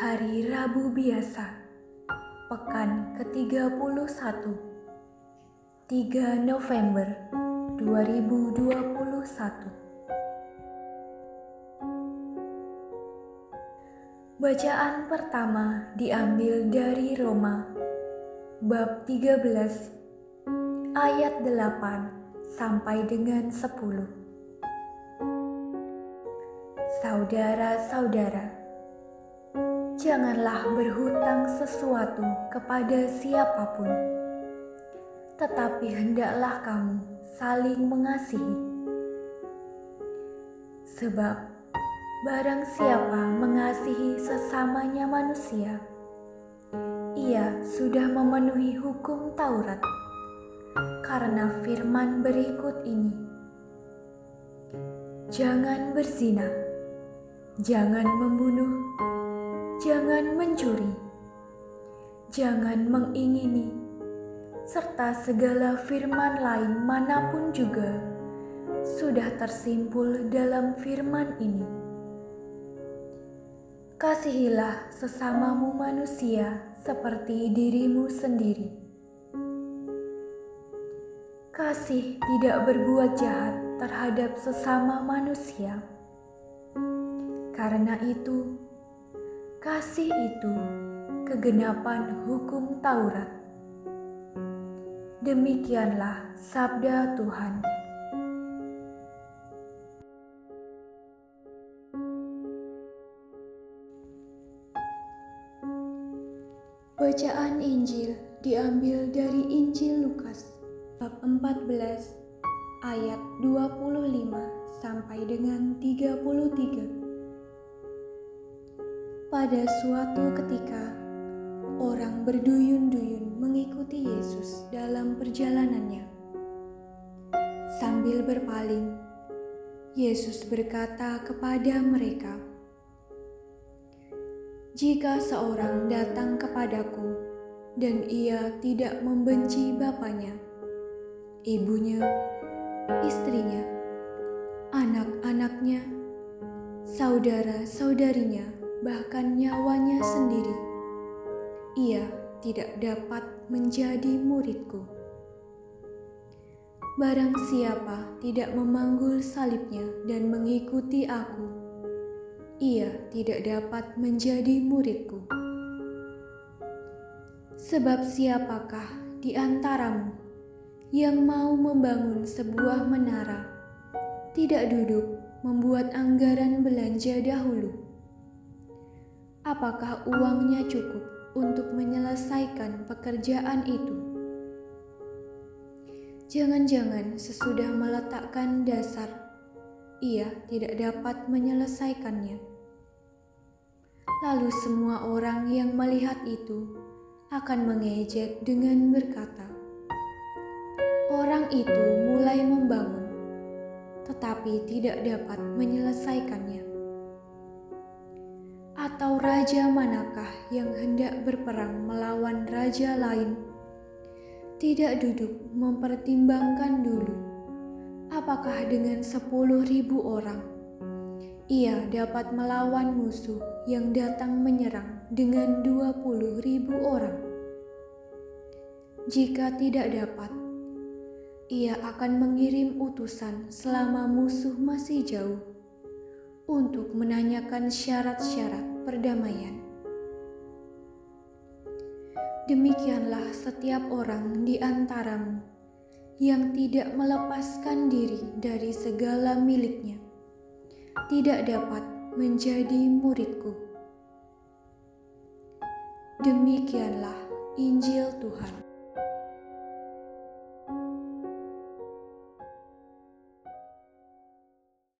Hari Rabu Biasa Pekan ke-31 3 November 2021 Bacaan pertama diambil dari Roma bab 13 ayat 8 sampai dengan 10 Saudara-saudara, janganlah berhutang sesuatu kepada siapa pun, tetapi hendaklah kamu saling mengasihi. Sebab barang siapa mengasihi sesamanya manusia, ia sudah memenuhi hukum Taurat. Karena firman berikut ini, jangan berzina Jangan membunuh, jangan mencuri, jangan mengingini, serta segala firman lain mana pun juga sudah tersimpul dalam firman ini. Kasihilah sesamamu manusia seperti dirimu sendiri. Kasih tidak berbuat jahat terhadap sesama manusia karena itu, kasih itu kegenapan hukum Taurat. Demikianlah sabda Tuhan. Bacaan Injil diambil dari Injil Lukas bab 14 ayat 25 sampai dengan 33. Pada suatu ketika, orang berduyun-duyun mengikuti Yesus dalam perjalanannya. Sambil berpaling, Yesus berkata kepada mereka, "Jika seorang datang kepadaku dan ia tidak membenci bapaknya, ibunya, istrinya, anak-anaknya, saudara-saudarinya, bahkan nyawanya sendiri, ia tidak dapat menjadi muridku. Barang siapa tidak memanggul salibnya dan mengikuti aku, ia tidak dapat menjadi muridku. Sebab siapakah di antaramu yang mau membangun sebuah menara, tidak duduk membuat anggaran belanja dahulu? Apakah uangnya cukup untuk menyelesaikan pekerjaan itu? Jangan-jangan sesudah meletakkan dasar, ia tidak dapat menyelesaikannya. Lalu semua orang yang melihat itu akan mengejek dengan berkata, "Orang itu mulai membangun, tetapi tidak dapat menyelesaikannya." Atau raja manakah yang hendak berperang melawan raja lain? Tidak duduk mempertimbangkan dulu, apakah dengan sepuluh ribu orang ia dapat melawan musuh yang datang menyerang dengan dua puluh ribu orang? Jika tidak dapat, ia akan mengirim utusan selama musuh masih jauh untuk menanyakan syarat-syarat perdamaian. Demikianlah setiap orang di antaramu yang tidak melepaskan diri dari segala miliknya, tidak dapat menjadi muridku. Demikianlah Injil Tuhan.